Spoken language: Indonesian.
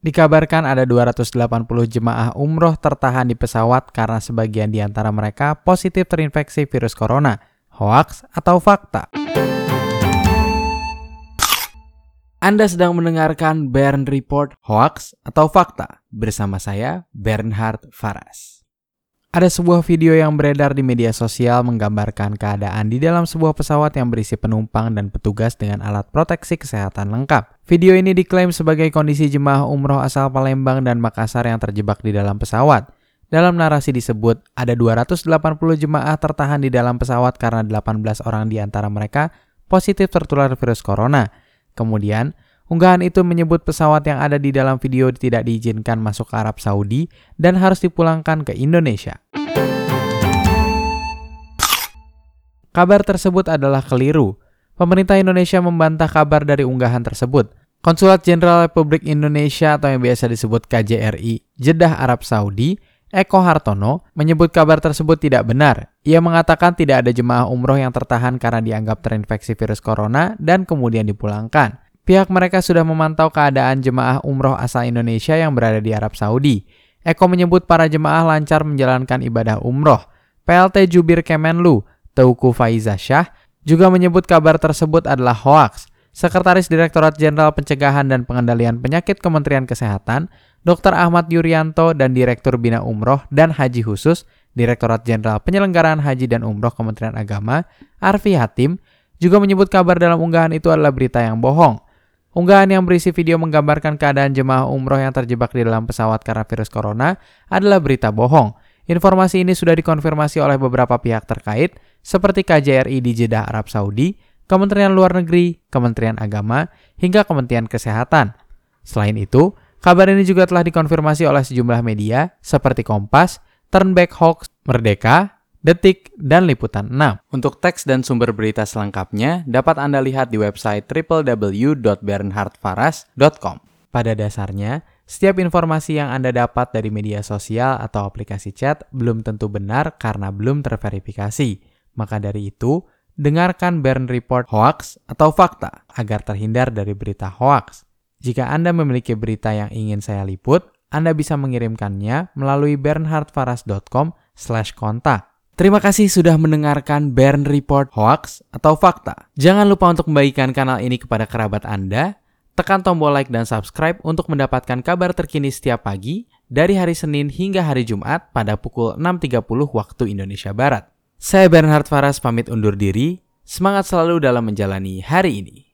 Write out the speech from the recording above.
Dikabarkan ada 280 jemaah umroh tertahan di pesawat karena sebagian di antara mereka positif terinfeksi virus corona. Hoax atau fakta? Anda sedang mendengarkan Bern Report Hoax atau Fakta bersama saya Bernhard Faras. Ada sebuah video yang beredar di media sosial menggambarkan keadaan di dalam sebuah pesawat yang berisi penumpang dan petugas dengan alat proteksi kesehatan lengkap. Video ini diklaim sebagai kondisi jemaah umroh asal Palembang dan Makassar yang terjebak di dalam pesawat. Dalam narasi disebut, ada 280 jemaah tertahan di dalam pesawat karena 18 orang di antara mereka positif tertular virus corona. Kemudian, Unggahan itu menyebut pesawat yang ada di dalam video tidak diizinkan masuk ke Arab Saudi dan harus dipulangkan ke Indonesia. Kabar tersebut adalah keliru. Pemerintah Indonesia membantah kabar dari unggahan tersebut. Konsulat Jenderal Republik Indonesia atau yang biasa disebut KJRI Jeddah Arab Saudi, Eko Hartono, menyebut kabar tersebut tidak benar. Ia mengatakan tidak ada jemaah umroh yang tertahan karena dianggap terinfeksi virus corona dan kemudian dipulangkan. Pihak mereka sudah memantau keadaan jemaah umroh asal Indonesia yang berada di Arab Saudi. Eko menyebut para jemaah lancar menjalankan ibadah umroh. PLT Jubir Kemenlu, Teuku Faiza Syah, juga menyebut kabar tersebut adalah hoaks. Sekretaris Direktorat Jenderal Pencegahan dan Pengendalian Penyakit Kementerian Kesehatan, Dr. Ahmad Yuryanto dan Direktur Bina Umroh dan Haji Khusus, Direktorat Jenderal Penyelenggaraan Haji dan Umroh Kementerian Agama, Arfi Hatim, juga menyebut kabar dalam unggahan itu adalah berita yang bohong. Unggahan yang berisi video menggambarkan keadaan jemaah umroh yang terjebak di dalam pesawat karena virus corona adalah berita bohong. Informasi ini sudah dikonfirmasi oleh beberapa pihak terkait, seperti KJRI di Jeddah, Arab Saudi, Kementerian Luar Negeri, Kementerian Agama, hingga Kementerian Kesehatan. Selain itu, kabar ini juga telah dikonfirmasi oleh sejumlah media seperti Kompas, Turnback Hoax, Merdeka, Detik, dan Liputan 6. Untuk teks dan sumber berita selengkapnya dapat Anda lihat di website www.bernhardfaras.com. Pada dasarnya, setiap informasi yang Anda dapat dari media sosial atau aplikasi chat belum tentu benar karena belum terverifikasi. Maka dari itu, dengarkan Bern Report Hoax atau fakta agar terhindar dari berita hoax. Jika Anda memiliki berita yang ingin saya liput, Anda bisa mengirimkannya melalui bernhardfaras.com/kontak. Terima kasih sudah mendengarkan Bern Report Hoax atau Fakta. Jangan lupa untuk membagikan kanal ini kepada kerabat Anda, tekan tombol like dan subscribe untuk mendapatkan kabar terkini setiap pagi dari hari Senin hingga hari Jumat pada pukul 6.30 waktu Indonesia Barat. Saya Bernhard Faras pamit undur diri, semangat selalu dalam menjalani hari ini.